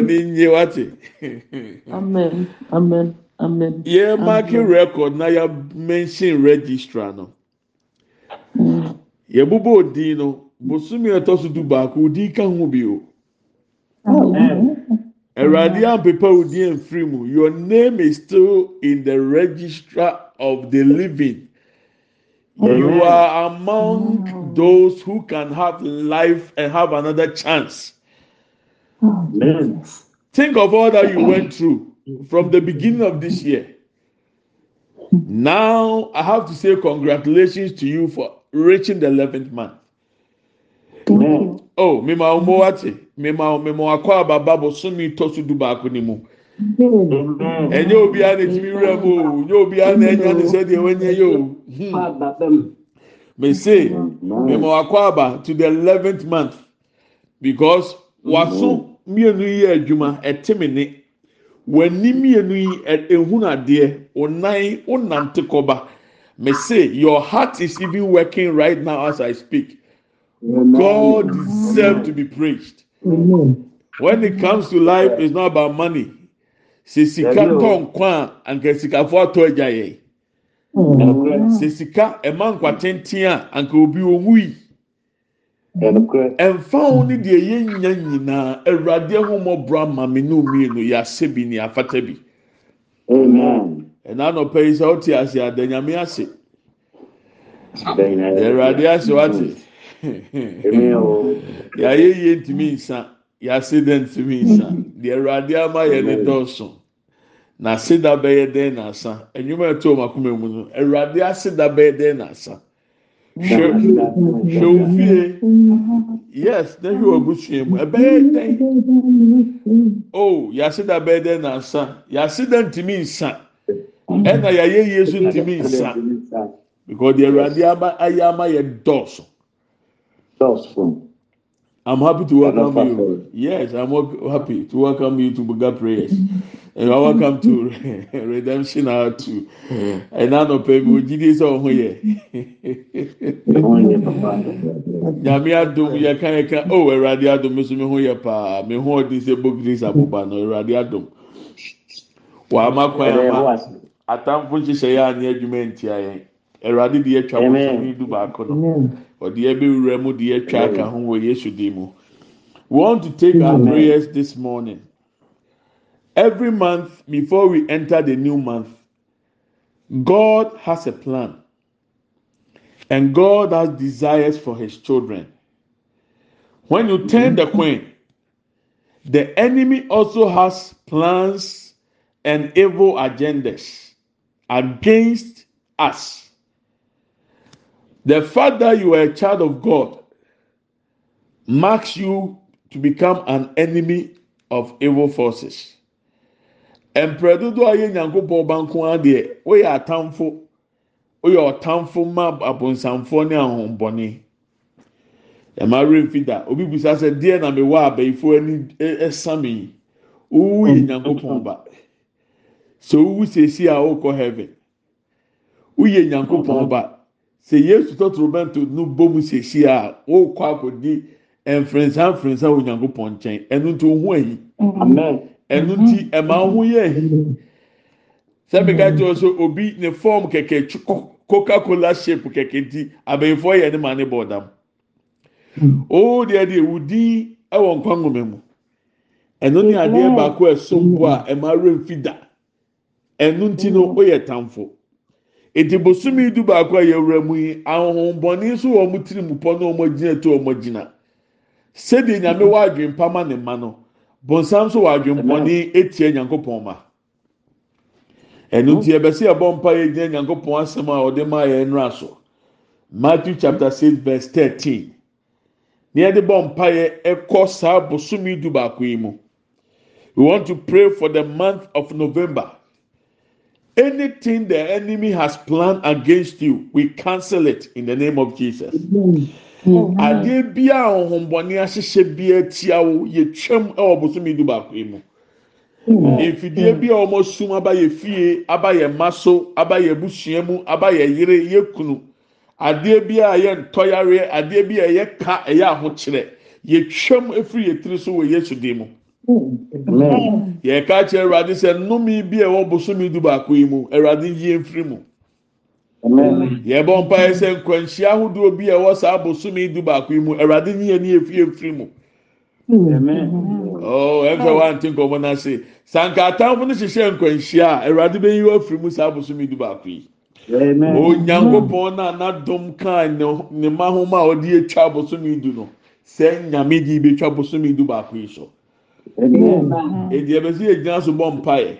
ni nye wate. Amen. Amen. Amen. Yẹ marking Amen. record na ya mention registrar no. Mm. Yẹ bubọ odin no bosomi ẹtọ so du baako odin ka ho bi o. Ẹwurade ampepa odin efiri mu your name is still in the registrar of the living. You are among those who can have life and have another chance. Amen. Think of all that you went through from the beginning of this year. Now, I have to say congratulations to you for reaching the 11th month. Oh, mema omo wate, mema mema akọ ababa bosomi tọso du baako ni mu. Amen. Ẹnyẹ obiara na etimi wura mu o, nye obiara na enya ne sẹ deɛ wanya yɛ o. Father, them. Me say, mema akọ aba to the 11th month because waso mmienu yi yɛ adwuma ɛte me ne. W'ani mmienu yi ehunu adeɛ, onan onante kɔba. Me say, your heart is even working right now as I speak. God deserves to be praised. When it comes to life, it's not about money. Sɛ sika tɔ nkwa a, anka sikafo atɔ agya yɛ. Sɛ sika ɛma nkwa tenten a, anka obi owu yi. Ɛnfa ho ne deɛ yɛnya nyinaa, Awurade ahomɔborɔ ama me ne omienu yɛasɛ bi ne afata bi. Amen. Ɛna anɔpɛ yi sɛ ɔte ase a, da Nyame ase. Awurade ase wate. Yɛayɛ yie ntumi nsa, yɛase dɛ ntumi nsa. Deɛ Awurade ama yɛ ne dɔɔso. Na aseda bɛyɛ dɛn na asa. Enyima ɛtɔ wɔn akoma mu no, Awurade aseda bɛyɛ dɛn na asa. Hwɛ hwɛ wo fie. Yes, na hwɛ abusua mu. Ɛbɛyɛ dɛn. Oh, yɛaseda bɛyɛ dɛn na asa. Yɛaseda ntumi nsa. Ɛna yɛayɛ yie so ntumi nsa. Because deɛ Awurade ama ayɛ ama yɛ dɔɔso. I'm happy to welcome you. Yes, I'm happy to welcome you to Buga Prayers you are welcome to redemption hour two. Ẹnna nọpẹ oh, mi o jíde sọ ọhún yẹ. Nyame adum yẹka yẹka o ẹwurade adum mi sọ mi hu yẹ paa mi hu ọdi sẹ bó grace abuba náà ẹwurade adum wà á má kọ ẹ má atamfo nhyehyẹ yẹ ani adwuma nti ayẹ ẹwurade di ẹtwa mo sọ mi du baako nọ ọdi ẹbẹ wura mu di ẹtwa aka ho wọ yesu di mu we want to take our prayers this morning. Every month before we enter the new month god has a plan. And god has desires for his children. When you turn the coin the enemy also has plans and evil agendas against us. The fact that you are a child of God marks you to become an enemy of evil forces. Mpere dodoɔ a yɛ nyankopɔn ba nko ara deɛ woyɛ atamfo woyɛ ɔtamfo ma abonsamfoɔ ne ahombɔne. Ɛma mfi da obi bisa sɛ deɛ na mewɔ abɛɛfo ani ɛ- ɛsa me yi? Wowu yɛ nyankopɔn ba. Sɛ wowu siesie a wokɔ heaven. Woyɛ nyankopɔn ba. Sɛ yesu tɔtorobɛnto no bɔ mu siesie a wokɔ akɔdi mfrensa mfrensa wɔ nyankopɔn nkyɛn. Ɛno nti ohu ayi Amen. Ɛno nti ɛma ho yɛ ahi sɛ meka kyerɛ so obi ne fɔm kɛkɛ coca cola shape kɛkɛ nti abɛnfoɔ yɛ ne ma ne bɔ dam oo deɛ deɛ wudi ɛwɔ nkwa nwoma mu ɛno ne adeɛ baako a ɛsom bo a ɛma awura mfi da ɛno nti no oyɛ tamfo eti bosomi du baako a yɛwura mu yi ahohombɔni nso wɔ ɔmo tiri mu pɔ na ɔmo gyina to ɔmo gyina sɛdeɛ nyame wɔ adwene pa ma ne ma no bonsam so wɔ adwempɔne ɛtia nyankopɔn ma. Ɛno nti ɛbɛ sɛ yɛbɔ mpa yɛgyina nyankopɔn asɛm a ɔde ma yɛn nnora so. Matthew chapter six verse thirteen. Na yɛde bɔ mpa yɛ ɛkɔ saa bosomi du baako yi mu. We want to pray for the month of november. Anything the enemy has planned against you we cancel it in the name of jesus. Adeɛ bi a ɔhombɔne ahyehyɛ bi atia wo yɛtwam ɛwɔ bosomi du baako yi mu. Mfidie bi a wɔn sum aba yɛ fie, aba yɛ mma so, aba yɛ busua mu, aba yɛ yere, yɛ kunu. Adeɛ bi a yɛ ntɔyareɛ, adeɛ bi a ɛyɛ ka, ɛyɛ ahokyerɛ. Yɛtwam efiri yɛ tiri so wɔ Yesu dim mu. Amen. yɛka kyerɛ awurade sɛ nnome bi a ɛwɔ bosomi du baako yi mu awurade yie mfiri mu. Yɛbɔ mpaeɛ sɛ nkwanhyia ahodoɔ bi a ɛwɔ saa bosomi du baako yi mu. Awurade nyɛ ne efie mfiri mu. Amen. ɔɔ ɛnfɛ wa nti nkɔmɔ n'ase sanka atamfo no hyehyɛ nkwanhyia a awurade bɛyi wɔ afiri mu saa bosomi du baako yi. Amen. onyankopɔn na n'adom kaa ne ne mma homa a ɔde atwa bosomi du no sɛ nyame de betwa bosomi du baako yi so. Amen. edi ɛbɛsi egyina so bɔ mpaeɛ.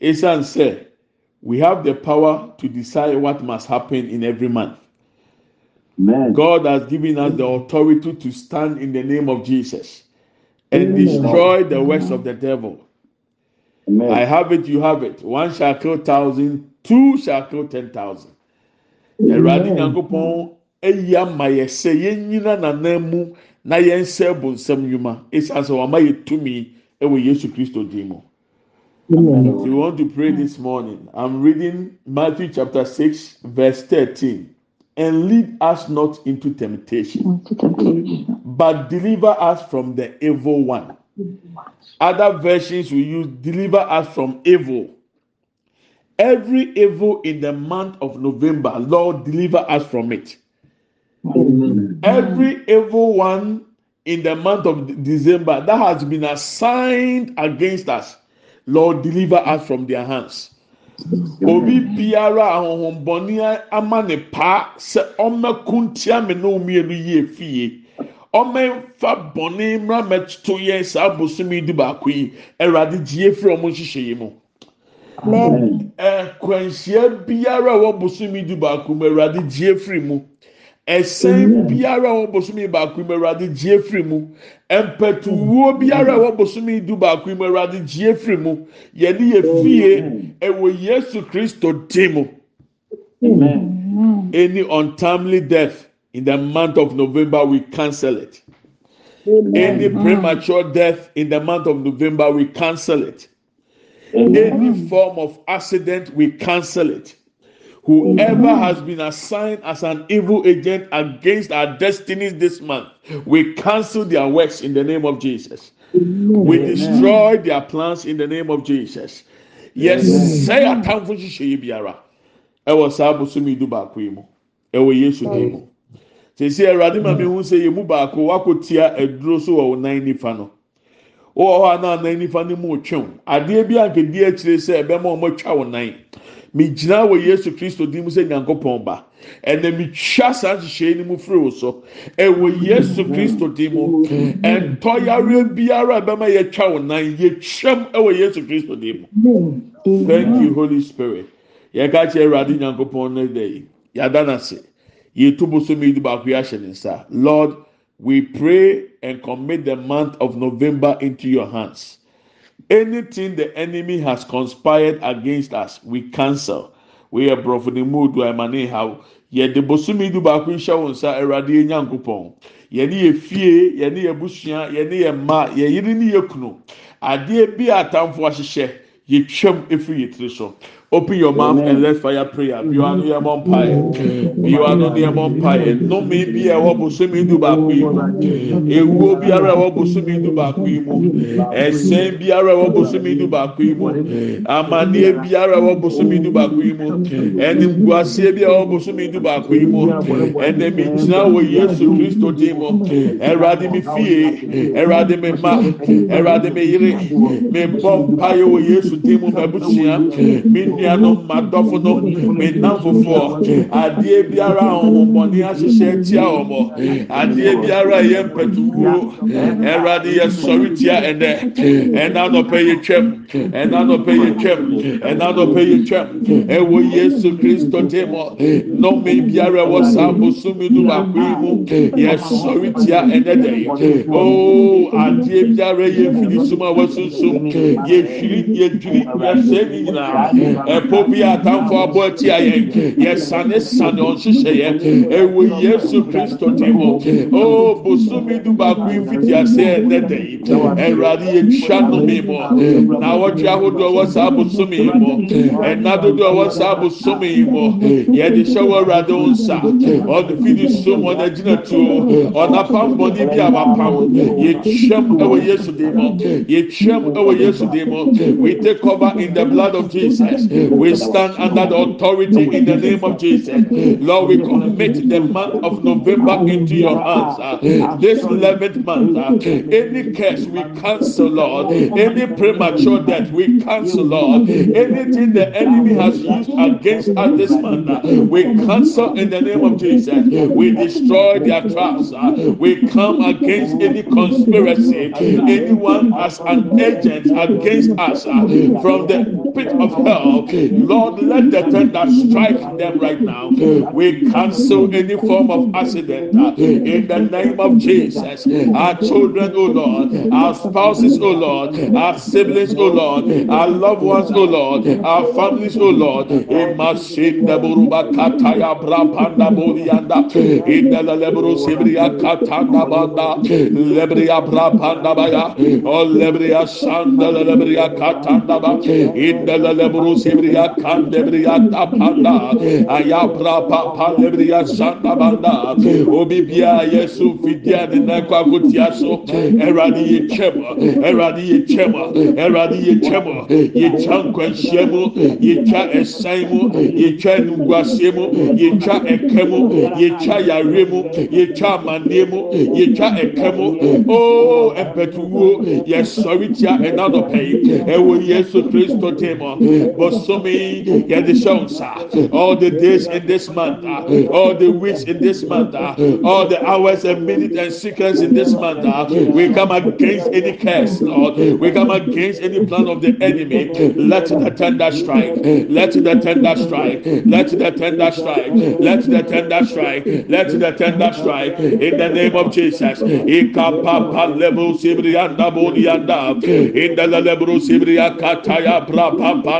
Esan sɛ we have the power to decide what must happen in every month. Amen. god has given us the authority to stand in the name of jesus and destroy the works of the devil. I have it you have it. One shall kill thousand two shall kill ten thousand. Awurade nyankopɔn ayi ama yɛ sɛ yɛn nyina nanan mu na yɛn nsa bonsam nnwuma. Esan sɛ wɔn ama yɛ tumi yesu kristo mu. So we want to pray this morning. I'm reading Matthew chapter 6, verse 13. And lead us not into temptation, but deliver us from the evil one. Other versions will use deliver us from evil. Every evil in the month of November, Lord, deliver us from it. Every evil one in the month of December that has been assigned against us, Lord, deliver us from their hands. Obi biara ahohombɔni ama ne pa sɛ ɔmɛko ntia me na omienu yie fie. Ɔmɛnfa bɔnne mmra mɛto yɛn saa bosomi di baako yi. Ɛwurade gye efiri ɔmo nhyehyɛ yi mu. Amen. Ɛkwanhyia biara a ɛwɔ bosomi di baako mu, Ɛwurade gye efiri mu. Ɛsɛn biara a ɛwɔ bosomi baako mu, Ɛwurade gye efiri mu. Mpɛtuwuo biara a ɛwɔ bosomi du baako mu, Ɛwurade gye efiri mu. Yɛde yɛ fie ɛwɔ Yesu Kristo dim mu. Amen. Any untimely death in the month of November, we cancel it. Any premature death in the month of November, we cancel it. Any form of accident, we cancel it. Whoever has been assigned as an evil agent against our destinies this month, we cancel their works in the name of Jesus. We destroy their plans in the name of Jesus. Yes, say atamfo nhyehyɛ yi biara ɛwɔ saa abosom yi du baako yi mu ɛwɔ Yesu din mu. Sisi Awurade ma mi hu sɛ yɛ mu baako wakɔ tia aduro so wɔ wɔn nan nifa no. Wowɔ hɔ a na nan nifa no mu twɛn adeɛ bi a nkedi akyire sɛ ɛbɛma wɔn atwa wɔn nan. Migyina wɔ Yesu Kristo din mu sɛ Nyankopɔn ba. Ɛna mitwa saa nhyehyɛ yi mu firi wo so. Ɛwɔ Yesu Kristo din mu. Ɛntɔyare biara a ɛbɛma yɛtwa wɔn nan yɛtwam ɛwɔ Yesu Kristo din mu. Thank you, Holy Spirit. Yɛka kyerɛ Awurade Nyankopɔn no da yi. Yɛada n'ase. Yɛtu bosom yi di baako yi ahyɛ ne nsa. Lord, we pray and commit the month of November into your hands. Anything the enemy has conspired against us, we cancel. We are eh, brofo ne mu do emane eh, eh, ha. Yɛde bosom yi di baako yi hyɛ wɔn nsa Awurade yɛ Nyankopɔn. Yɛne yɛ fie, yɛne yɛ busua, yɛne yɛ mma, yɛ yere ne yɛ kunu. Adeɛ bi a atamfo ahyehyɛ, yɛtwam. Open your mouth Amen. and let fire prayer. You are near Mompire. You are not near Mompire. No maybe a me do back with you. A wo be a wobusumi do back with you. And same be a wobusumi do back with you. A mania be a wobusumi do back with you. And in Guasia be a wobusumi do back with you. And the means now we yes to Christo Demo. Eradimi fie. Eradimi ma. Eradimi yiri. Me Mompire we yes to Demo Mabusia. Me Nuanom madɔfo no me nam fofoɔ adeɛ biara ahohommɔne ahyehyɛ tia wɔn adeɛ biara a ɛyɛ mpɛtuwuo ɛwurade yɛ sɔre tia ɛnɛ ɛna nɔpɛ yɛ twɛm ɛna nɔpɛ yɛ twɛm ɛna nɔpɛ yɛ twɛm ɛwɔ yesu kristo dim nnɔme biara ɛwɔ saa bosomi no baako yi mu yɛ sɔre tia ɛnɛ dɛ ooo adeɛ biara yɛ firi sum a wɔsunsun yɛ hwiri yɛ dwiri yɛ sɛ ne nyinaa. Ɛpo bi atamfo abɔ ati ayɛ yɛsane sane ɔnhyehyɛ yɛ ɛwɔ yesu kristo ti mu o bosomi du baako yi fiti ase ɛnɛ dɛ yi ɛwurade yɛtwa nomi mu na awɔtwe ahodoɔ wɔ saa bosomi yi mu ɛna dodoɔ wɔ saa bosomi yi mu yɛde hyɛ wɔ awurade wo nsa ɔde fidi som ɔna gyina tuo ɔnapam bɔne bi a wapam yɛtwam ɛwɔ yesu dim mu yɛtwam ɛwɔ yesu dim mu we take cover in the blood of jesus we stand under the authority in the name of jesus. Lord we commit the month of november into your hands. This 11th month any curse we cancel lord any premature death we cancel lord anything the enemy has used against us this month we cancel in the name of jesus. We destroy their traps. We come against any conspiracy anyone as an agent against us from the pit of hell lord let the thunder strike them right now we cancel any form of accident uh, in the name of jesus. Our children oh lord our spouses oh lord our siblings oh lord our loved ones oh lord our families oh lord. Imashinda buruba kataya brapanda bodianda indela lebro sibria katanda banda. Lebria brapanda baya. O lebria sanda lebria katanda ba. Indela lebro sibria kandebria tapanda. Aya brapa pa lebria sanda banda. Obibia yesu fidia na kwa kutia so. Ye chema ye chema ye chema. Ye chankwa shemu ye cha esan mu ye cha ye cha eke mu ye cha yare mu ye cha ye cha eke mu o oh, empetuwo ye sɔre tia ɛna dɔpɛ yi yesu temo bosomi ye de hyɛ all the days in this month all the weeks in this month all the hours and minutes and seconds in this month we come against any curse lord. We come against any plan of the enemy. Let the tender strike. Let the tender strike. Let the tender strike. Let the tender strike. Let the tender strike. In the name of jesus. In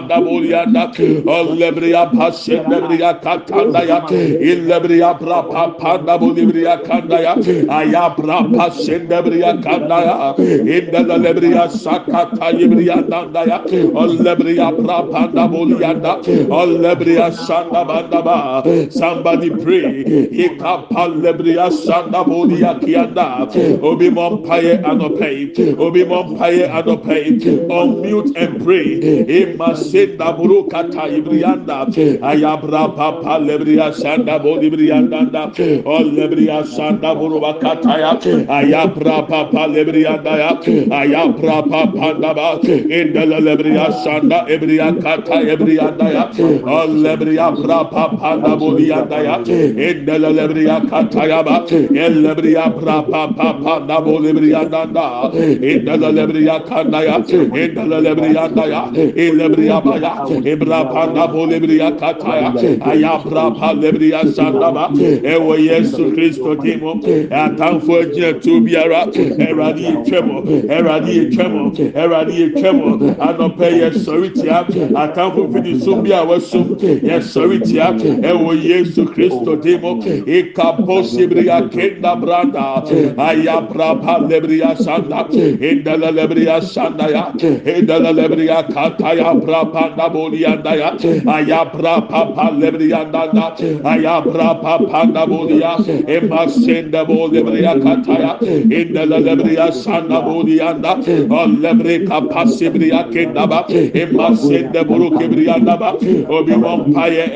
the pasendebria katanda ya ilebria brapa panda bolibria kanda ya aya brapa sendebria kanda ya in the lebria sakata ibria nanda ya olebria brapa panda bolianda olebria sanda banda ba somebody pray ikapa lebria sanda bolia kianda obi mompaye obi mompaye unmute and pray imasenda Yabru kata ibriyanda. Ayabra papa lebriya sanda bo libriyanda da. O lebriya sanda buruba kata ya. Ayabra papa lebriyanda ya. Ayabra papa da ba. Indele lebriya sanda ebriya kata ebriyanda ya. O lebriya bra papa da bo liyanda ya. Indele lebriya kata ya ba. E lebriya bra papa da bo libriyanda da. Indele lebriya kanda ya. Indele lebriya da ya. E lebriya ba ya. Ebra panda bolibria kata ya ayabra pa lebria sanda ba ewo yesu kristo dimo atamfo agyina tuo biara ɛwurade yɛ twɛm ɛwurade yɛ twɛm ɛwurade yɛ twɛm anɔpɛ yɛ sɔre tia atamfo fidi som bi a wɔsom yɛ sɔre tia ɛwɔ yesu kristo dimo ikapo sibria kenda branda ayabra pa lebria sanda indala lebria sanda ya indala lebria kata ya bra pa ndabolianda ya ayabra pa pa lebria ndanda ayabra pa pa ndabolia emasenda bolebria kata ya indala lebria sanda bolianda olebre kapasibria kenda ba emasenda buru kibria ndaba obi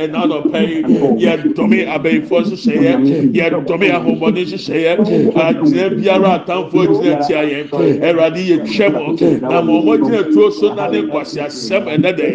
ɛna nɔpɛ yi yɛ dɔme abɛnfo hyehyɛeɛ yɛ dɔme ahomɔne hyehyɛeɛ agyina biara atamfo gyina tia yɛn ɛwurade yɛ twɛm na ma wɔn gyina tuo so na ne nkwasi asɛm ɛnɛ dɛ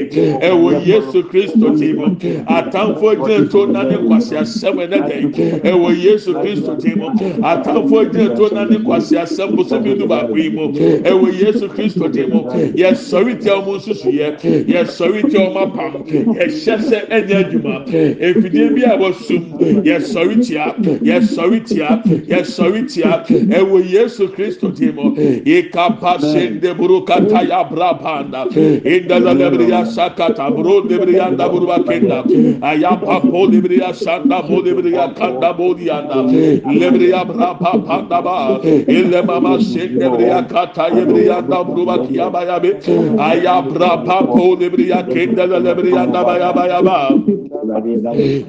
ɛwɔ yesu kristo ti mu atamfo gyina tuo na ne nkwasi asɛm ɛnɛ dɛ ɛwɔ yesu kristo ti mu atamfo gyina tuo na ne nkwasi asɛm bosomi du baako yi mu ɛwɔ yesu kristo ti mu yɛ sɔre tia wɔn nsusu yɛ yɛ sɔre tia wɔn apam. Yɛ hyɛ sɛ ɛnyɛ adwuma efidie bi a wɔsum yɛ sɔre tia yɛ sɔre tia yɛ sɔre tia ɛwɔ yesu kristo ti mu ikapa sende buru kata ya bra panda indala lebriya kata bro debriya da burba kenda. Ayapa po debriya sanda po debriya kanda po diyanda. Lebriya bra pa pa da ba. İlle mama se debriya kata debriya da burba kiya ba ya be. Ayapra pa po debriya kenda da lebriya da ba ya ba ya ba.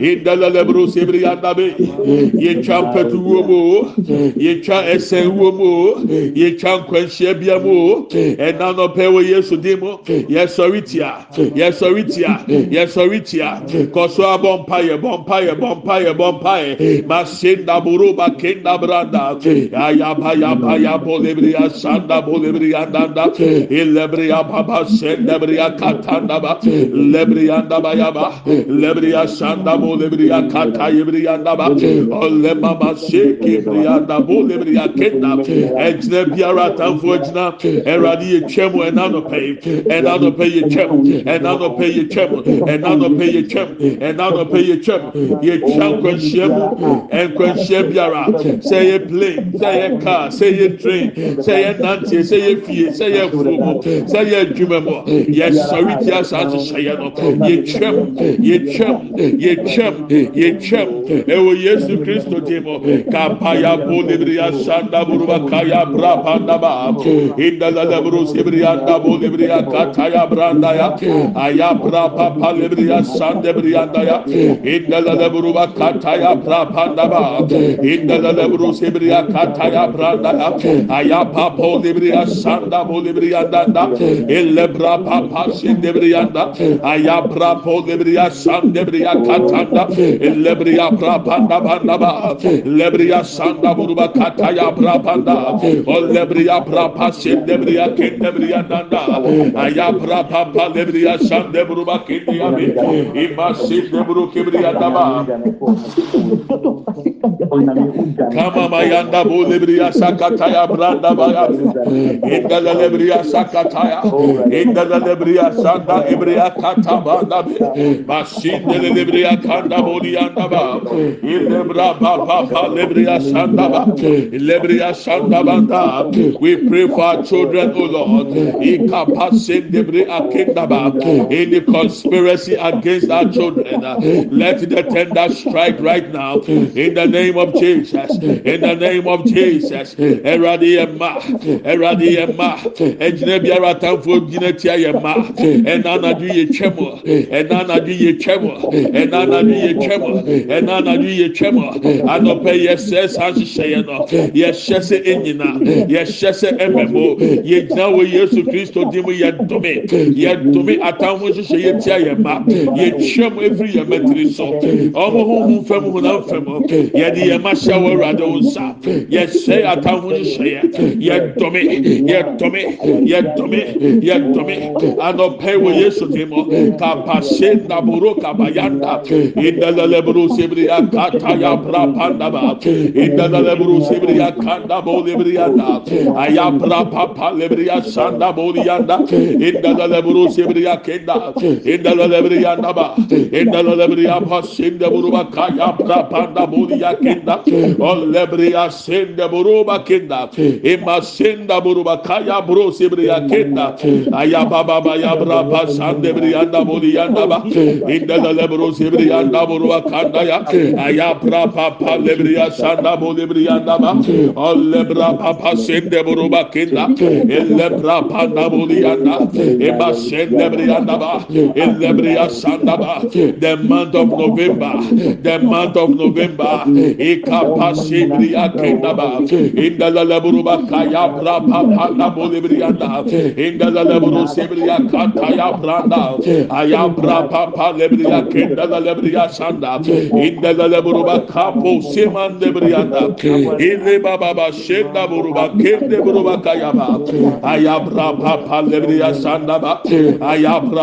İnda la lebro sebriya da be. Ye champetu wo mo. Ye cha esen wo mo. Ye cha kwanhye bia enano pe wo yesu dimo yesori tia. Ye yɛsɔre tia yɛsɔre tia. Kɔso abɔ mpa yɛ bɔ mpa yɛ bɔ mpa yɛ bɔ mpa yɛ ma se ndaboro ma ke ndabranda ayaba yaba yabo lebiri asa ndabo lebiri andanda elebiri ababa se lebiri akata ndaba lebiri andaba yaba lebiri asa ndabo lebiri akata yebiri andaba ɔlɛ mama se kebiri andabo lebiri akenda ɛgyina biara atamfo ɛgyina ɛwurade yɛ twɛm ɛna nɔpɛ ɛna nɔpɛ yɛ twɛm ɛna. Nɔpɛ yɛ twɛm ɛna nɔpɛ yɛ twɛm ɛna nɔpɛ yɛ twɛm yɛ twa nkwanhyia mu nkwanhyia biara sɛ yɛ plane sɛ yɛ car sɛ yɛ train sɛ yɛ nanteɛ sɛ yɛ fie sɛ yɛ furumu sɛ yɛ adwuma mu yɛ sɔre ti asa ahyehyɛ yɛ no yɛ twɛm yɛ twɛm yɛ twɛm yɛ twɛm ɛwɔ yesu kristo di mu kapaya bo libiri asanda buruba kaya bra pandaba indala lebru sibrianda bo libiri kataya branda ya Aya prapa palebriya sandebriyanda ya. İndele de buruba kataya prapanda ba. İndele de buru sebriya kataya pranda ya. Aya papo debriya sanda bu debriyanda da. Elle prapa pasin debriyanda. Aya prapo debriya sandebriya katanda. Elle briya prapanda banda ba. Lebriya sanda buruba kataya prapanda. Olle briya prapa sindebriya kendebriyanda da. Aya prapa palebriya sanda san debro ba kende ya be e ma se debro kebri ya daba kama ma ya nda bo lebri ya sakata ya branda ba ya inda la lebri ya sakata ya inda la lebri ya sanda ebri ya kata ba da be. Ma sin de lebri ya kanda bo ya nda ba. Inda bra ba ba ba lebri ya sanda ba. Lebri ya sanda ba da we pray for our children o oh lord. Ikapa sin debri akenda ba. Any conspiracy against our children uh, let the tender strike right now. In the name of jesus. In the name of jesus. Eradi ema. Eradi ema. Egyina biara atamfo gyina tia yɛ ma. Ɛna anadu yɛ twɛm ɛna anadu yɛ twɛm ɛna anadu yɛ twɛm ɛna anadu yɛ twɛm anɔpɛ yɛsɛ saa nhyehyɛ yɛ no. Yɛhyɛ sɛ enyina yɛhyɛ sɛ ɛmɛmo yɛgyina wɔ yesu kristo di mu yɛ dome yɛ dome atamfo nhyehyɛ yɛ tia yɛ yɛ twɛm efiri yɛ mɛtiri so fɛm fɛm yɛ ma hyɛ wɔ awurade nsa yɛhyɛ atamfo nhyehyɛ yɛ yɛ dome yɛ dome yɛ dome yɛ dome anɔpɛ wɔ yesu di mu kapase ndaburo kabayanda indaleleburu sebiri pandaba sebiri bo lebiri yanda. Papa lebiri bo yanda sebiri inda inda la lebri yanda ba inda la lebri ya pas inda buruba kaya buruba kinda ima senda buruba kaya bro sebri ya baba ya bra pas ande bri yanda buri buruba kanda ya. Aya pra pa pa lebri ya sanda buruba kinda ele bra pa na buri yanda ima Sandaba, Elebria Sandaba, the month of November, the month of November, Ikapasibria Kendaba, Indalalaburuba Kaya Brapa Palabulibrianda, Indalaburu Sebria Kataya Branda, Ayabra Papa Lebria Kendalabria Sanda, Indalaburuba Kapo Siman Debrianda, Ilebaba Shenda Buruba Kende Buruba Kayaba, Ayabra Papa Lebria Sandaba, Ayabra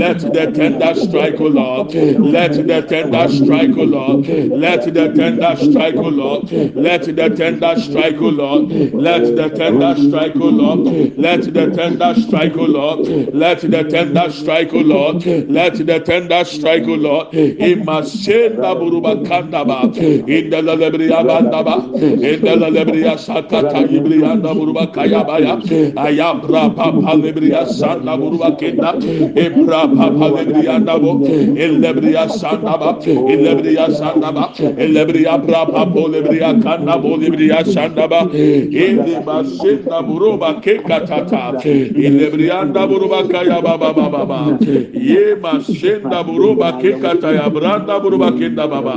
let the tender strike o lord let the tender strike o lord let the tender strike o lord let the tender strike o lord let the tender strike o lord let the tender strike o lord let the tender strike o lord. Let the tender strike, O Lord. Imasenda buruba kandaba. In the lebria bandaba. In the lebria sakata ibrianda buruba kayabaya. Ayabra papa lebriya sanda buruba kenda e braba ba lebriya ndabo e lebriya sanda ba e lebriya sanda ba e lebriya braba bo lebriya kanda bo lebriya sanda ba e le basenda buruba keka tata e lebriya buruba kaya ba ba ba ba ba ye masenda buruba keka taya branda buruba kenda ba ba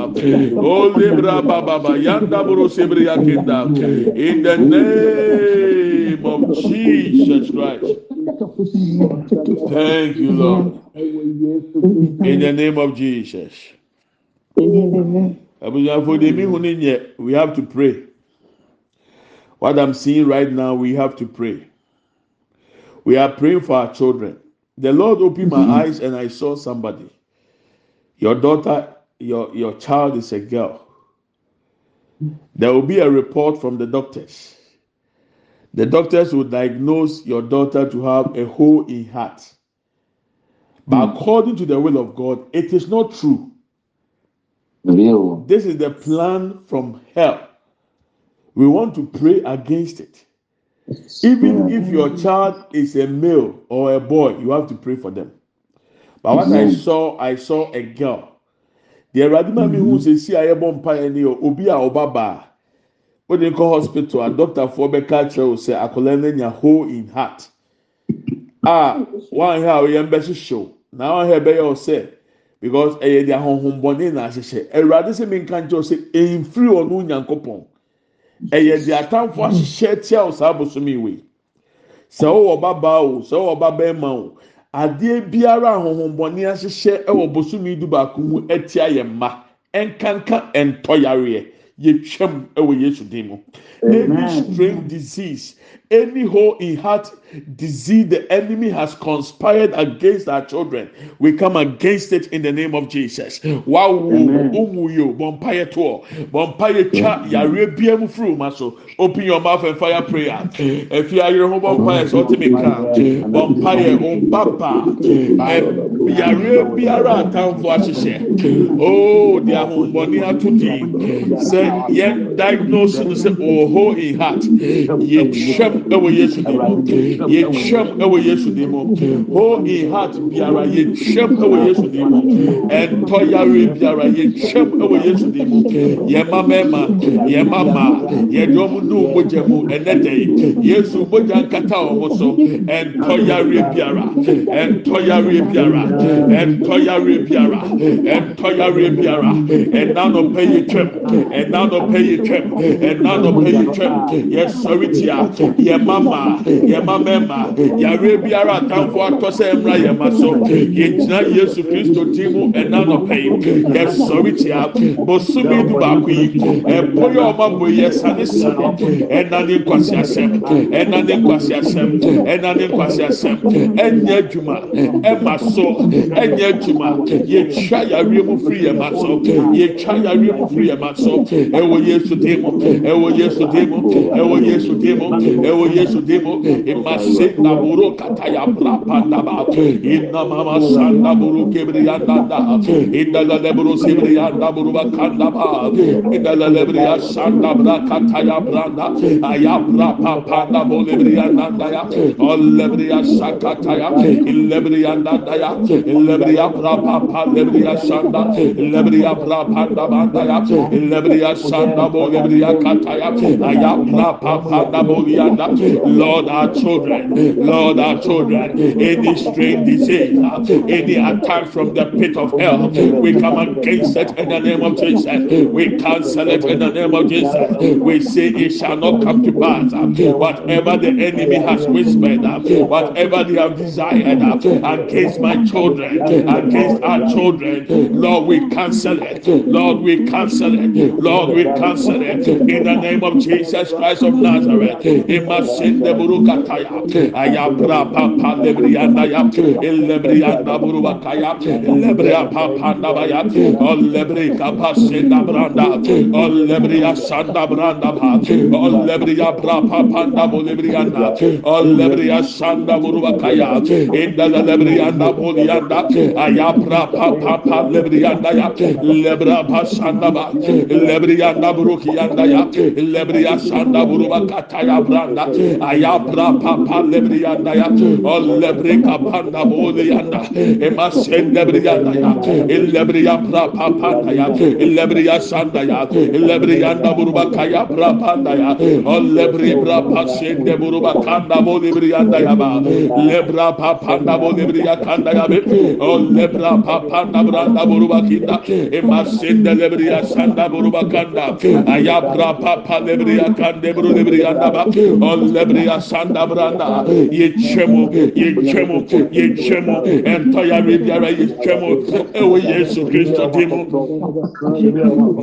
o lebra ba ba ba yanda buru sebriya kenda in the name of Jesus Christ. Thank you, Lord. In the name of Jesus. Abusafo de mi hu ni nyɛ, We have to pray. What I'm seeing right now, we have to pray. We are praying for our children. The Lord opened my mm-hmm. eyes and I saw somebody. Your daughter, your, your child is a girl. There will be a report from the doctors. The doctors will diagnose your daughter to have a hole in heart. But hmm. according to the will of God, it is not true. Real. This is the plan from hell. We want to pray against it. Even hmm. if your child is a male or a boy, you have to pray for them. But what I saw, I saw a girl. The Radima mi hu sɛ si a yɛbɔ mpa yɛ ne yɛ obi a O de kɔ hospital a doctor fo bɛka kyerɛ o sɛ akwadaa no nya hole in heart. A wɔn ahwɛ a ɔyɛ mbɛhyehyɛw na wɔn ahwɛ bɛyɛ ɔsɛ because ɛyɛ de ahohombɔne na ahyehyɛ. Awurade sɛ mi nka nkyɛn sɛ ɛnfiri ɔno nyankopɔn. ɛyɛ de atamfo ahyehyɛ tia o saa bosom yi wei sɛ ɔwɔ babaa o sɛ ɔwɔ babɛɛma o adeɛ biara ahohombɔne ahyehyɛ ɛwɔ bosom yi du baako mu ɛtia yɛ mma ɛnkanka ɛntɔyareɛ yɛtwam ɛwɔ yesu din mu. Any strange disease any hole in heart disease the enemy has conspired against our children. We come against it in the name of jesus. Wawo Amen. umu yo bɔmpaeɛ toɔ bɔmpaeɛ twa yare bia mu firi ma so. Open your mouth and fire prayer. Efi oh, oh, ayere oh, ho bɔmpaeɛ sɛ ɔte mi ka bɔmpaeɛ ɔbaba ɛ yare biara atamfo ahyehyɛ oh di. Ahombɔni ato di sɛ yɛn diagnose no sɛ ɔwɔ hole in heart yesu dim mu yɛtwam ɛwɔ yesu dim hole in heart biara yɛtwam ɛwɔ yesu dim mu ɛntɔ yare biara yɛtwam ɛwɔ yesu dim mu yɛma mɛma yɛma ma yɛde ɔmo nu mogya mu ɛnɛ dɛ yesu mogya nkata ɔmo so ɛntɔ yare biara. Ɛntɔ yare biara. Ɛntɔ yare biara. Ɛntɔ yare biara. Ɛna nɔpɛ yɛ twam ɛna nɔpɛ yɛ twam ɛna nɔpɛ yɛ twam yɛsɔre tia yɛma ma yɛma mɛma yare biara atamfo atɔ sɛ ɛmra yɛma so yɛgyina yesu kristo din mu ɛna nɔpɛ yi yɛsɔre tia bosomi du baako yi ɛpo yɛ ɔma bɔ yɛ sane sane ɛna ne nkwasi asɛm ɛna ne nkwasi asɛm ɛna ne nkwasi asɛm ɛnyɛ adwuma ɛma so ɛnyɛ adwuma yɛtwa yare mu firi yɛ ma so yɛtwa yare mu firi yɛ ma so ɛwɔ yesu din mu. Ɛwɔ yesu din mu. Ɛwɔ yesu din mu. Ɛwɔ Masenda buru kataya brapa daba. Inna mama sanda buru kebriya dada. Inna lele buru sebriya da buru bakanda ba. Inna lele briya sanda bra kataya branda. Aya brapa panda bole briya dada ya. Olle briya sakataya. Ille briya dada ya. Ille briya brapa panda briya sanda. Ille briya brapa daba banda ya. Ille briya sanda bole briya kataya. Aya brapa panda bole briya dada. Lord, our children. Lord our children any strange disease any attack from the pit of hell we come against it in the name of Jesus. We cancel it in the name of Jesus. We say it shall not come to pass. Whatever the enemy has whispered whatever they have desired against my children against our children Lord we cancel it. Lord we cancel it. Lord we cancel it. In the name of Jesus Christ of Nazareth. Imasinde burukataya ayabra papa lebriyanda yap. Ellebriyanda buruba kayap. Lebreya papanda bayap. Ollebre kapashe da branda. Ollebriya sanda branda ba ollebriya pra papanda bolebriyanda ollebriya sanda buruba kaya endala lebriyanda boliyanda ayabra papa lebriyanda yap. Lebra pasanda ba lebriyanda burukiyanda yap. Lebriya sanda buruba kataya branda. Ayabra papa pa lebri yanda ya o lebri kapanda bolu yanda. Ema sen lebri yanda. Ya lebri ya pra ya lebri ya sanda ya lebri yanda buruba kaya pra pa ya o lebri bra pa sen de buruba kanda bolu lebri yanda ya ba lebra pa pa bolu lebri ya ya be o lebra pa pa branda buruba kinda. Ema sen de lebri ya sanda buruba kanda. Ayabra pa pa lebri ya kande buru lebri yanda ba o lebri ya sanda branda Ghana, yɛtwam, yɛtwam, yɛtwam, ɛntɔyare biara yɛtwam, ɛwɔ Yesu Kristo di mu.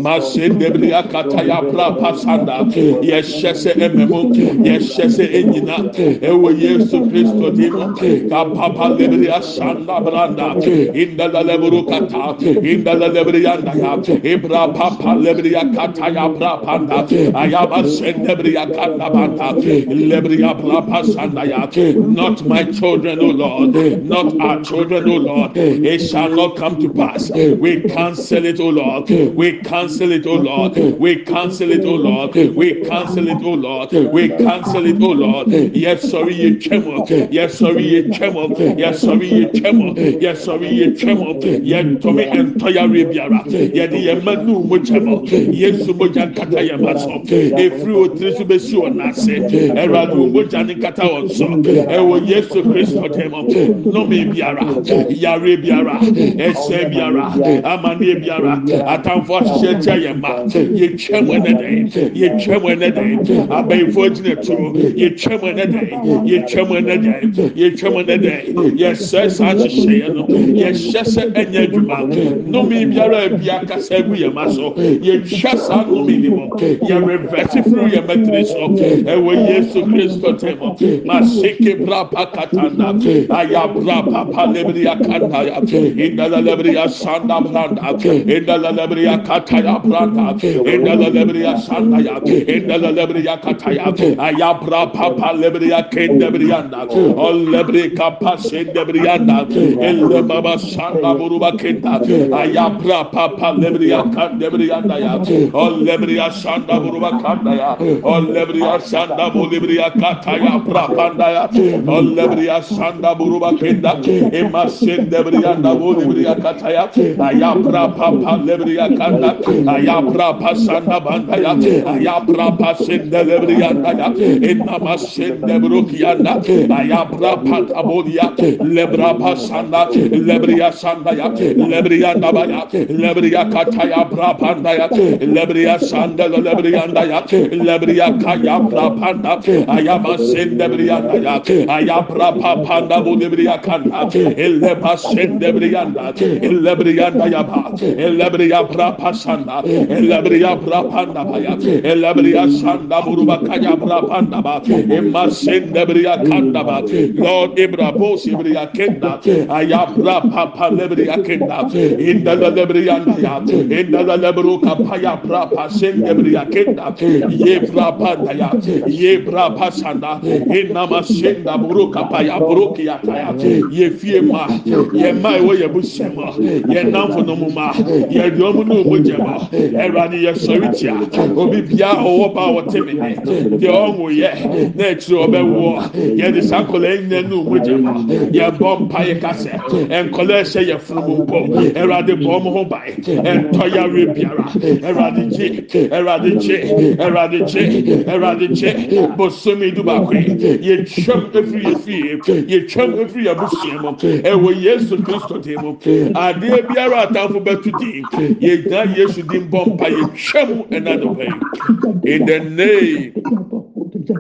Masendebri akata ya pra pasanda, yɛhyɛ sɛ ɛmɛmo, yɛhyɛ sɛ ɛnyina, ɛwɔ Yesu Kristo di mu. Kapapa lebri asanda branda, indala lebru kata, indala lebri andaya, ibra papa lebri akata ya pra panda, ayaba sendebri akata banda, lebri abra pasanda, not my children o lord. Not our children o lord. It shall not come to pass. We cancel it o lord. We cancel it o lord. We cancel it o lord. We cancel it o lord. We cancel it o lord. Yes sorry ye twemo yes sorry ye twemo yes sorry ye twemo yes sorry ye twemo ye tomi entoya rebiara ye de ye manu mo twemo yesu mo jan kata ye maso. Efiri otiri so besi onase. Eradu mo jan kata won so ewo yesu kristo demo nomi biara yare biara ẹsẹ biara amani biara atamfo ahyehyẹ kyɛ yɛn ma yɛtwa mu ɛnɛ dɛ yɛtwa mu ɛnɛ dɛ abɛnfo gyina turo yɛtwa mu ɛnɛ dɛ yɛtwa mu ɛnɛ dɛ yɛtwa mu ɛnɛ dɛ yɛsɛ saa ahyehyɛ no yɛhyɛ sɛ ɛnyɛ adwuma nomi biara bi akasa egu yɛn ma so. Yɛtwa saa nomi ni mu yɛrevɛsi firi yɛn mɛtiri so. Ɛwɔ yesu kristo tɛmɔ masike brapa katanda aya brapa palebriya kataya indala lebriya sanda branda indala lebriya kataya branda indala lebriya sanda ya indala lebriya kataya aya brapa palebriya kendebriyanda ol lebrika pasendebriyanda elle baba sanda buruba kenda aya brapa palebriya kandebriyanda ya ol lebriya sanda buruba kanda ya ol lebriya sanda bulibriya kataya brapa kapandaya ollebriya sanda buruba kenda ema sende briya na bodi briya kataya ayapra papa lebriya kanda ayapra pasanda bandaya ayapra pasende lebriya kanda enna masende brukiyanda ayapra patabodiya lebra pasanda lebriya sandaya lebriya nabaya lebriya kataya brapandaya lebriya sandela lebriya ndaya lebriya kaya brapanda ayaba sende debriyanda ayabra papanda bo debriyakanda eleba sen debriyanda. Elebriyanda yaba elebriya brapa sanda elebriya brapanda baya elebriya sanda buruba kaya brapanda ba. Emma sen debriya kanda ba. Lord Ibrahim Sibriya Kenda. Ayabra papa lebriya kenda. Inda lebriyanda ya. Inda lebruka paya brapa sen debriya kenda. Ye brapa ya. Ye brapa sanda brapasanda inna masenda buru kapaya buru kiyata ya ye fie ma ye ma ewo ye busema ye namfo no mu ma ye diomu no mu jema erani ye sori tia obi bia owo ba wo temi ne de onwo ye na ekiri obe wo ye de sakola nya no mu jema ye bom pa ye kase enkola ehye ye funu mpo erade bom ho bai ento ya re biara erade ji erade ji erade ji erade ji bosomi du ba kwe ye twam efiri ye fie ye twam efiri ye busua mu ɛwɔ yesu kristo din mu adeɛ biara atamfo bɛtu din yɛgyina yesu din bɔ mpa yɛtwa mu ɛna way. In the name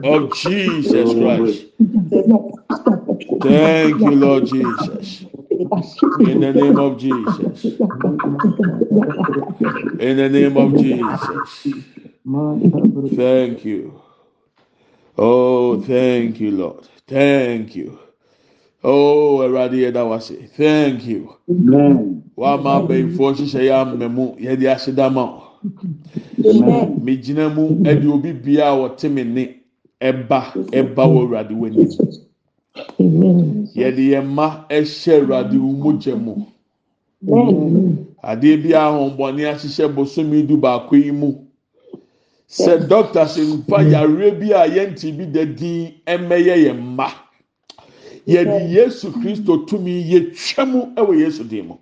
of jesus christ thank you lord jesus in the name of jesus in the name of jesus thank you Oh, thank you, Lord. Thank you. Oh, Eradi Edawase. Thank you. Wama bẹ̀yìnfọ́ ṣiṣẹ́ yá mẹ́mú yẹ́dí aṣẹ́dámà. Mi gyina mu ẹdi obi bia a ọtí mi ní ẹba ẹba wọ Eradi wọ ẹni. Yẹ́dí yẹn mma ẹhyẹ Eradi mu jẹ mu. Adeɛ bi a ahọ́nbọ̀nì ahyehyẹ bosomi du baako yi mu. Sɛ doctors mfa yareɛ bi a yɛnti bi da din ɛmɛyɛ yɛn mma. Yɛde yesu kristo tumi yɛtwa mu ɛwɔ yesu din mu.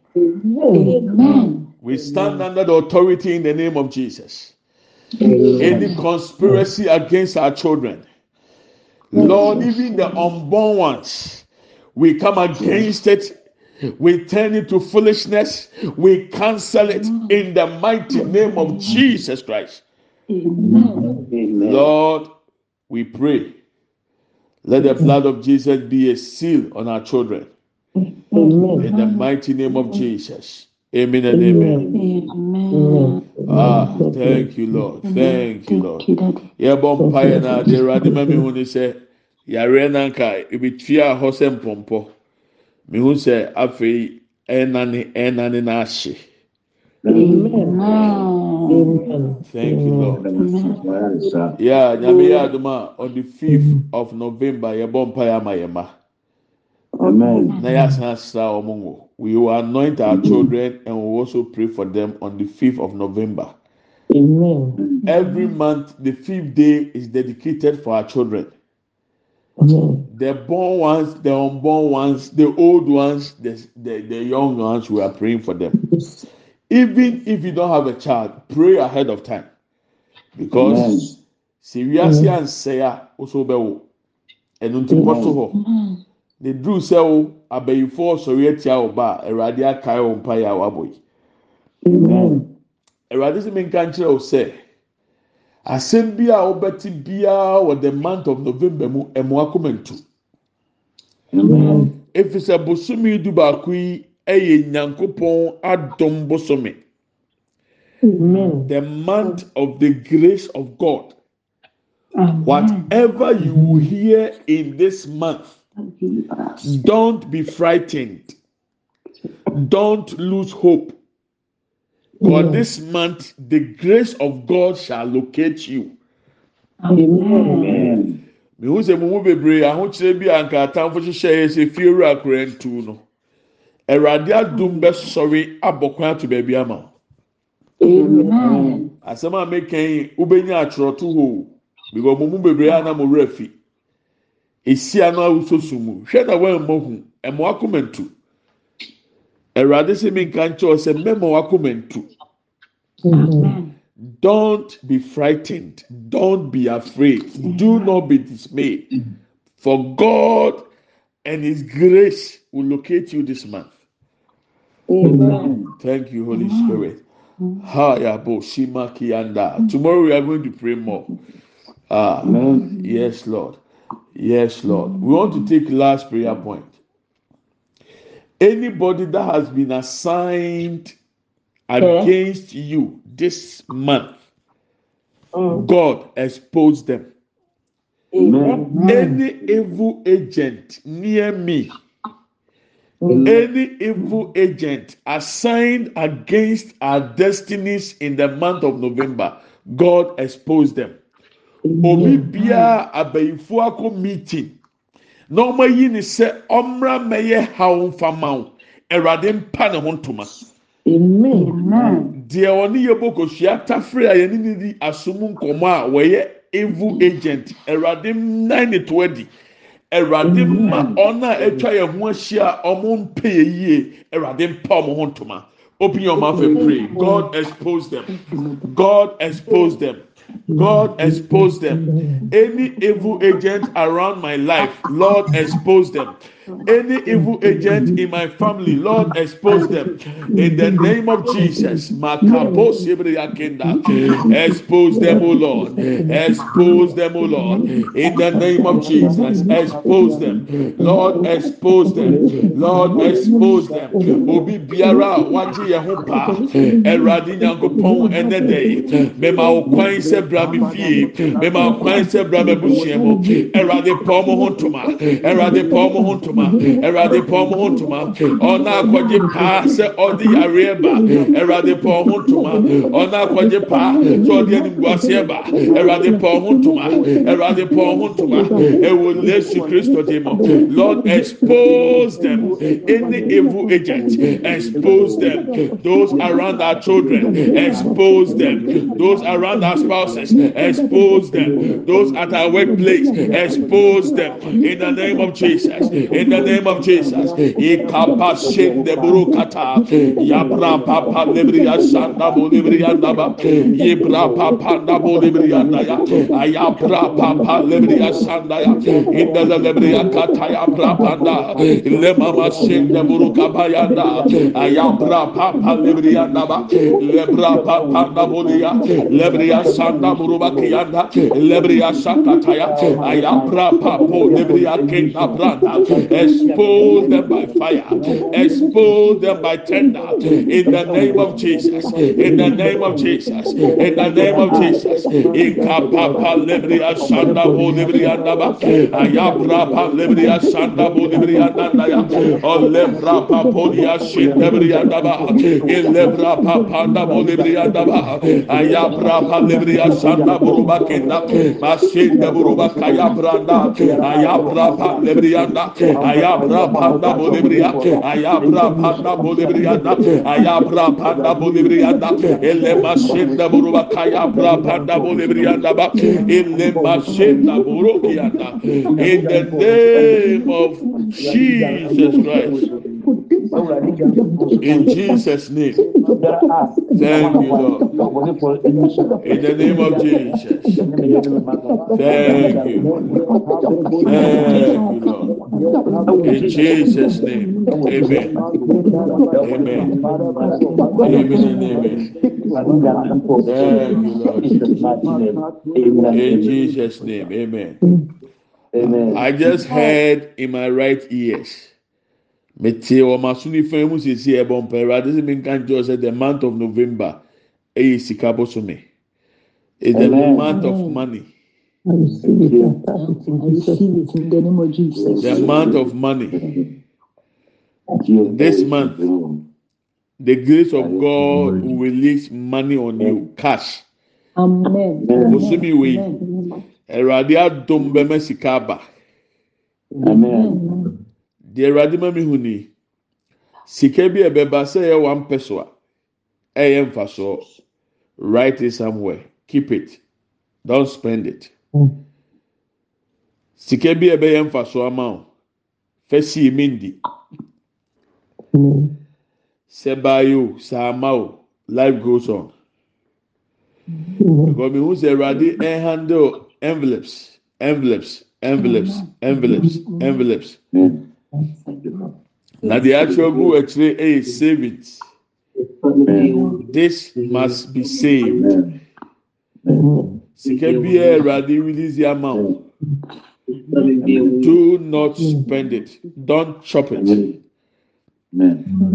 We stand under the authority in the name of jesus. Any conspiracy against our children. Lord even the unborn ones we come against it. We turn it to foolishness. We cancel it in the mighty name of jesus christ Lord, we pray. Let the blood of Jesus be a seal on our children. Amen. In the mighty name of Jesus. Amen and amen. Amen. Ah, thank you, Lord. Thank you, Lord. Yɛbɔ mpaeɛ na ade Awurade ma mi hu ni sɛ yareɛ nanka ebi tua hɔ sɛ mpɔmpɔ. Mi hu sɛ afei ɛnane ɛnane n'ahye. Amen. Amen. Thank you, Lord. Yeah, nyame yɛ on the fifth of November yɛbɔ mpaeɛ ama yɛn ma. na yɛasan asra wɔn ngo we will anoint our children and we will also pray for them on the fifth of november Amen. every month the fifth day is dedicated for our children Amen. the born ones the unborn ones the old ones the the, the young ones we are praying for them Yes. Even if you don't have a child pray ahead of time. Because sɛ wiase ansɛe a woso bɛwo ɛnu nti kɔto hɔ ne duru sɛ wo abɛyifoɔ sɔre atia wo ba a awurade akae wo mpa yɛ a wabɔ yi. Awurade sɛ menka nkyerɛ wo sɛ asɛm bi a wobɛte biara wɔ the month of november mu ɛmoa kɔma ntu Amen. ɛfiri sɛ bosome du baako yi ɛyɛ nyankopɔn adom bosome. Amen. the month of the grace of god. Whatever you will hear in this month don't be frightened. Don't lose hope. For this month the grace of god shall locate you. Amen. mehu sɛ mo mu bebree ahokyerɛ bi a nka atamfo hyehyɛ yɛ sɛ fie wura akora ntu no awurade adum bɛsɔre abɔ kwan ato baabi ama asɛm a meka yi wobɛnya atwerɛto hɔ because mo mu bebree a na mo wura fi. Esia no ahosuosu mu. Hwɛ na wɔn hu. Ɛmo akoma ntu awurade sɛ mi nka nkyɛn sɛ mmɛma wakoma ntu don't be frightened. Don't be afraid. Do not be dismayed. For god and his grace will locate you this month Amen. thank you holy spirit Shima Kianda. Tomorrow we are going to pray more. Ah, yes, Lord. Yes, Lord. We want to take last prayer point. Anybody that has been assigned against you this month, God expose them. Any evil agent near me, any evil agent assigned against our destinies in the month of November, God expose them. Obi biara abayifo akɔ meeting. Na wɔn ayi ne sɛ ɔmmra mɛyɛ haw mfama wo. Awurade mpa ne ho ntoma. Amen. deɛ ɔne yɛ bɔ kosua tafere a yɛne ne di asom nkɔmɔ a wɔyɛ evil agent. Awurade nan ne to adi awurade ma ɔn a atwa yɛn ho ahyia a ɔmo mpe yɛ yie. Awurade mpa ɔmo ho ntoma. Open your mouth and pray. God expose them. God expose them. God expose them. Any evil agent around my life, Lord expose them. Any evil agent in my family, Lord expose them. In the name of Jesus, expose them, O Lord. Expose them, O Lord. In the name of Jesus, expose them. Lord, expose them. Lord, expose them. Obi biara yɛn ho pa. Awurade Nyankopɔn ɛnɛ dɛ. Mema wo kwan sɛ bra mi fie mema kwan sɛ bra mi busua mu ɛwurade pɔn mo ho ntoma. Ɛwurade pɔn ho ntoma. Ɔna akɔgye paa sɛ ɔde yareɛ ba. Ɛwurade pɔn ho ntoma. Ɔna akɔgye paa sɛ ɔde animguaseɛ ba. Ɛwurade pɔn ho ntoma. Ɛwurade pɔn ho ntoma. Ɛwɔ yesu kristo di mu. Lord expose them. Any evil agent expose them. Those around our children expose them. Those around our spouses expose them. Those at our workplace expose them. In the name of jesus. in the name of jesus. Ikapa shende burukata yabra papa lebriya shanda bo lebriya naba yibra papa nabo lebriya naya ayabra papa lebriya shanda ya in the lebriya kata yabra panda lemama shende burukapa yanda ayabra papa lebriya naba lebra papa nabo leya lebriya shanda buruba kiyanda lebriya shakata ya ayabra papo lebriya kenda branda expose them by fire. Expose them by tender. In the name of Jesus. In the name of Jesus. In the name of Jesus. Ikapapa lebriya shanda bo lebriya naba ayabra pa lebriya shanda bo lebriya nanda ya. O lebra papo ya naba ilebra papa nabo lebriya naba ayabra pa lebriya shanda buruba kenda. Mashin buruba kaya branda. Ayabra pa lebriya naba ayabra panda bolibriya ayabra panda bolibriya ayabra panda bolibriya elle mashinda buruba kayabra panda bolibriya ba. Elle mashinda burukiya in the name of Jesus Christ. In Jesus name thank you Lord. In the name of Jesus. Thank you. Thank you Lord. In Jesus name. Amen. Amen. Amen and amen. Thank you Lord in Jesus name. Amen. I just heard in my right ears mete wɔn aso nifa mu sisi ɛbɔ mpa ɛwurade sɛ mi nka nkyɛn sɛ the month of november ɛyɛ sika bosome is the month of money. The name of Jesus. the month of money. This month the grace of God will release money on you cash. Amen. bosome wei Amen. ɛwurade adum bɛmɛ sika aba Amen. deɛ awurade ma mehu ni sika bi a ɛbɛba sɛ ɛyɛ one pɛso a ɛyɛ mfasoɔ. Write it somewhere. Keep it. Don't spend it. Hmm. Sika bi a ɛbɛyɛ mfasoɔ ama wo fɛ sii mi ndi. Hmm. Sɛ baayo saa ma o life goes on. Hmm. Because mehu sɛ awurade ɛhandle envelopes envelopes envelopes envelopes envelopes. Mm. Na deɛ atwerɛ gu akyire ɛyɛ savings this must be saved sika bi a ɛwurade release the amount do not spend it don't chop it.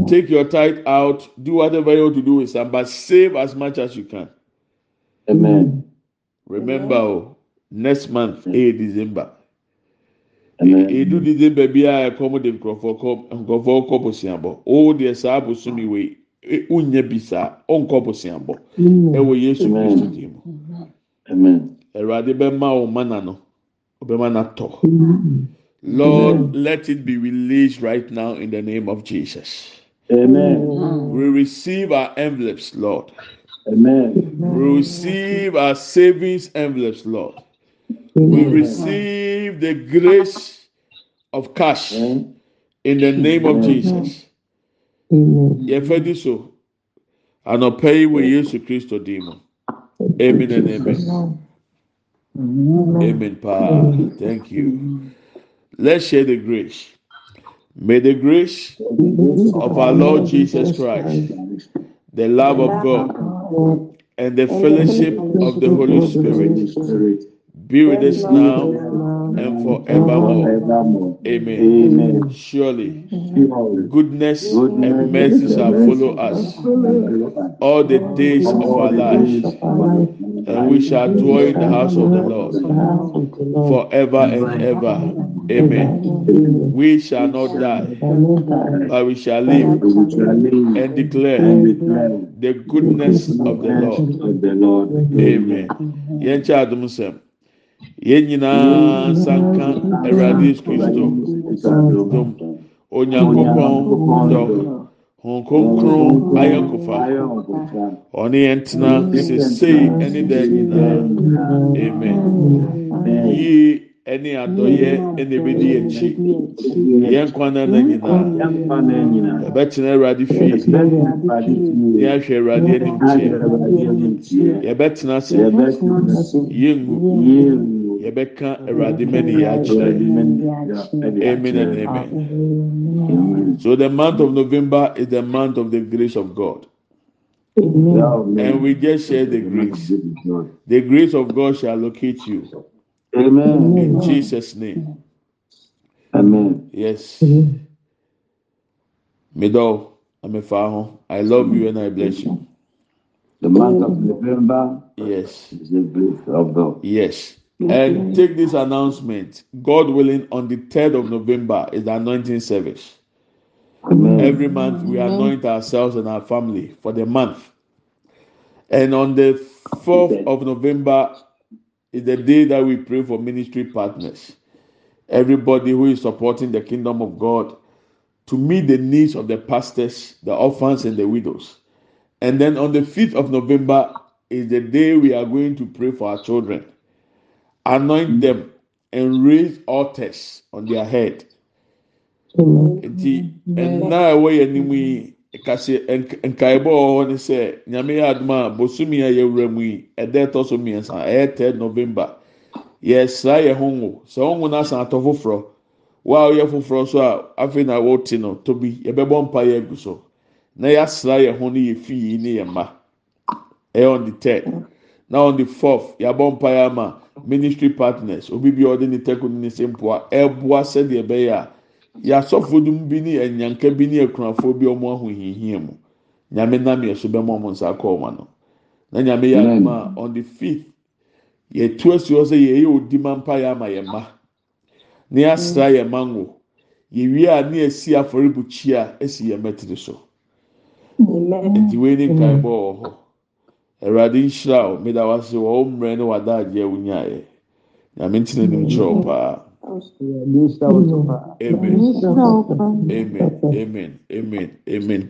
Take your tithe out, do whatever you want to do with some, but save as much as you can. Amen. Remember, oh, next month, 8 December. Amen. Edu December bi a ɛkɔm de nkurɔfoɔ kɔ nkurɔfoɔ kɔ bosiabɔ. O deɛ saa bosomi wei, e- unya bi saa, ɔnkɔ bosiabɔ. Ɛwɔ Yesu Amen. Kristo din mu. Amen. Awurade bɛma wo mana no, ɔbɛma no atɔ. Lord, let it be released right now in the name of Jesus. Amen. We receive our envelopes, Lord. Amen. We receive our savings envelopes, Lord. We receive the grace of cash in the name of Jesus. Yɛfɛ di so, anɔpɛ yi wɔ Yesu Kristo din mu. Amen and amen. Amen. Pa. Thank you. Let's share the grace. May the grace of our Lord Jesus Christ, the love of God, and the fellowship of the Holy Spirit be with us now and forevermore. Forevermore. Amen. Amen. Surely Surely, goodness and mercy shall follow us all the days of our lives, and we shall dwell in the house of the Lord forever and ever. Amen. We shall not die, but we shall live we shall live and declare the goodness of the Lord. of the Lord. Amen. Yɛn kyɛ adum sɛm. Yɛn nyinaa nsanka Awurade Yesu Kristo dom. Onyankopɔn dɔ. Hon kronkron ayɔnkofa. Ɔne yɛn tena sesei ɛne dɛ nyinaa. Amen. Yie ɛne adɔyɛ ɛna ebedi akyi. Yɛn kwan na na nyinaa. Yɛbɛtena Awurade fie. Ní ahwɛ Awurade anim kyɛ. Yɛbɛtena ase. Yɛngu. Yɛbɛka Awurade mɛni yɛ akyerɛ. Amen and amen. So the month of November is the month of the grace of God. And we just share the grace. The grace of God shall locate you. Amen. In Jesus' name. Amen. Yes. Mido, I'm a faho. I love you and I bless you. The month of November Yes. is the grace of God. Yes. And take this announcement. God willing, on the 3rd of November is the anointing service. Amen. Every month we anoint ourselves and our family for the month. And on the 4th of November is the day that we pray for ministry partners. Everybody who is supporting the kingdom of God to meet the needs of the pastors, the orphans, and the widows. And then on the 5th of November is the day we are going to pray for our children. Anoint them and raise altars on their head. nti ɛnna a ɛwɔ yɛn anim yi kase nk- nkaebɔ wɔ hɔ ne sɛ nyame yɛ adum a bosomi a yɛwura mu yi ɛdɛ ɛtɔ so mmiɛnsa ɛyɛ third november. Yɛsra yɛn ho ngo. Sɛ wɔn ngo n'asan atɔ foforɔ wa a ɔyɛ foforɔ so a afei na wɔte no tobi yɛbɛbɔ mpa yɛ egu so. Na yɛasra yɛn ho ne yɛ fi yi ne yɛn mma. Ɛyɛ on the third. Na on the fourth yɛabɔ mpa yɛ ama ministry partners. Obi bi a ɔde ne tɛko ne ne se mpoa sɛdeɛ ɛbɛyɛ a yasɔfo dum bi ne ɛnyanka bi ne akunafoɔ bi a wɔn ahohiahia mu. Nyame nam yɛ so bɛma wɔn nsa akɔ wɔn ano na nyame yɛ aduma on the fifth yɛtu asi hɔ sɛ yɛyɛ odi ma mpa yɛ ama yɛn mma. Ne yɛasra yɛn mma ngo yɛwie a ne yɛsi afɔrebukyia esi yɛn mɛtiri so. Nti wei ne nkaebɔ wɔ hɔ. Awurade nhyira o mmeda wase wɔ wɔn mmerɛ ne wadaagye a wonyaeɛ. Nyame ntina nim kyerɛw paa. Amen. Amen. Amen. Amen. Amen. Amen.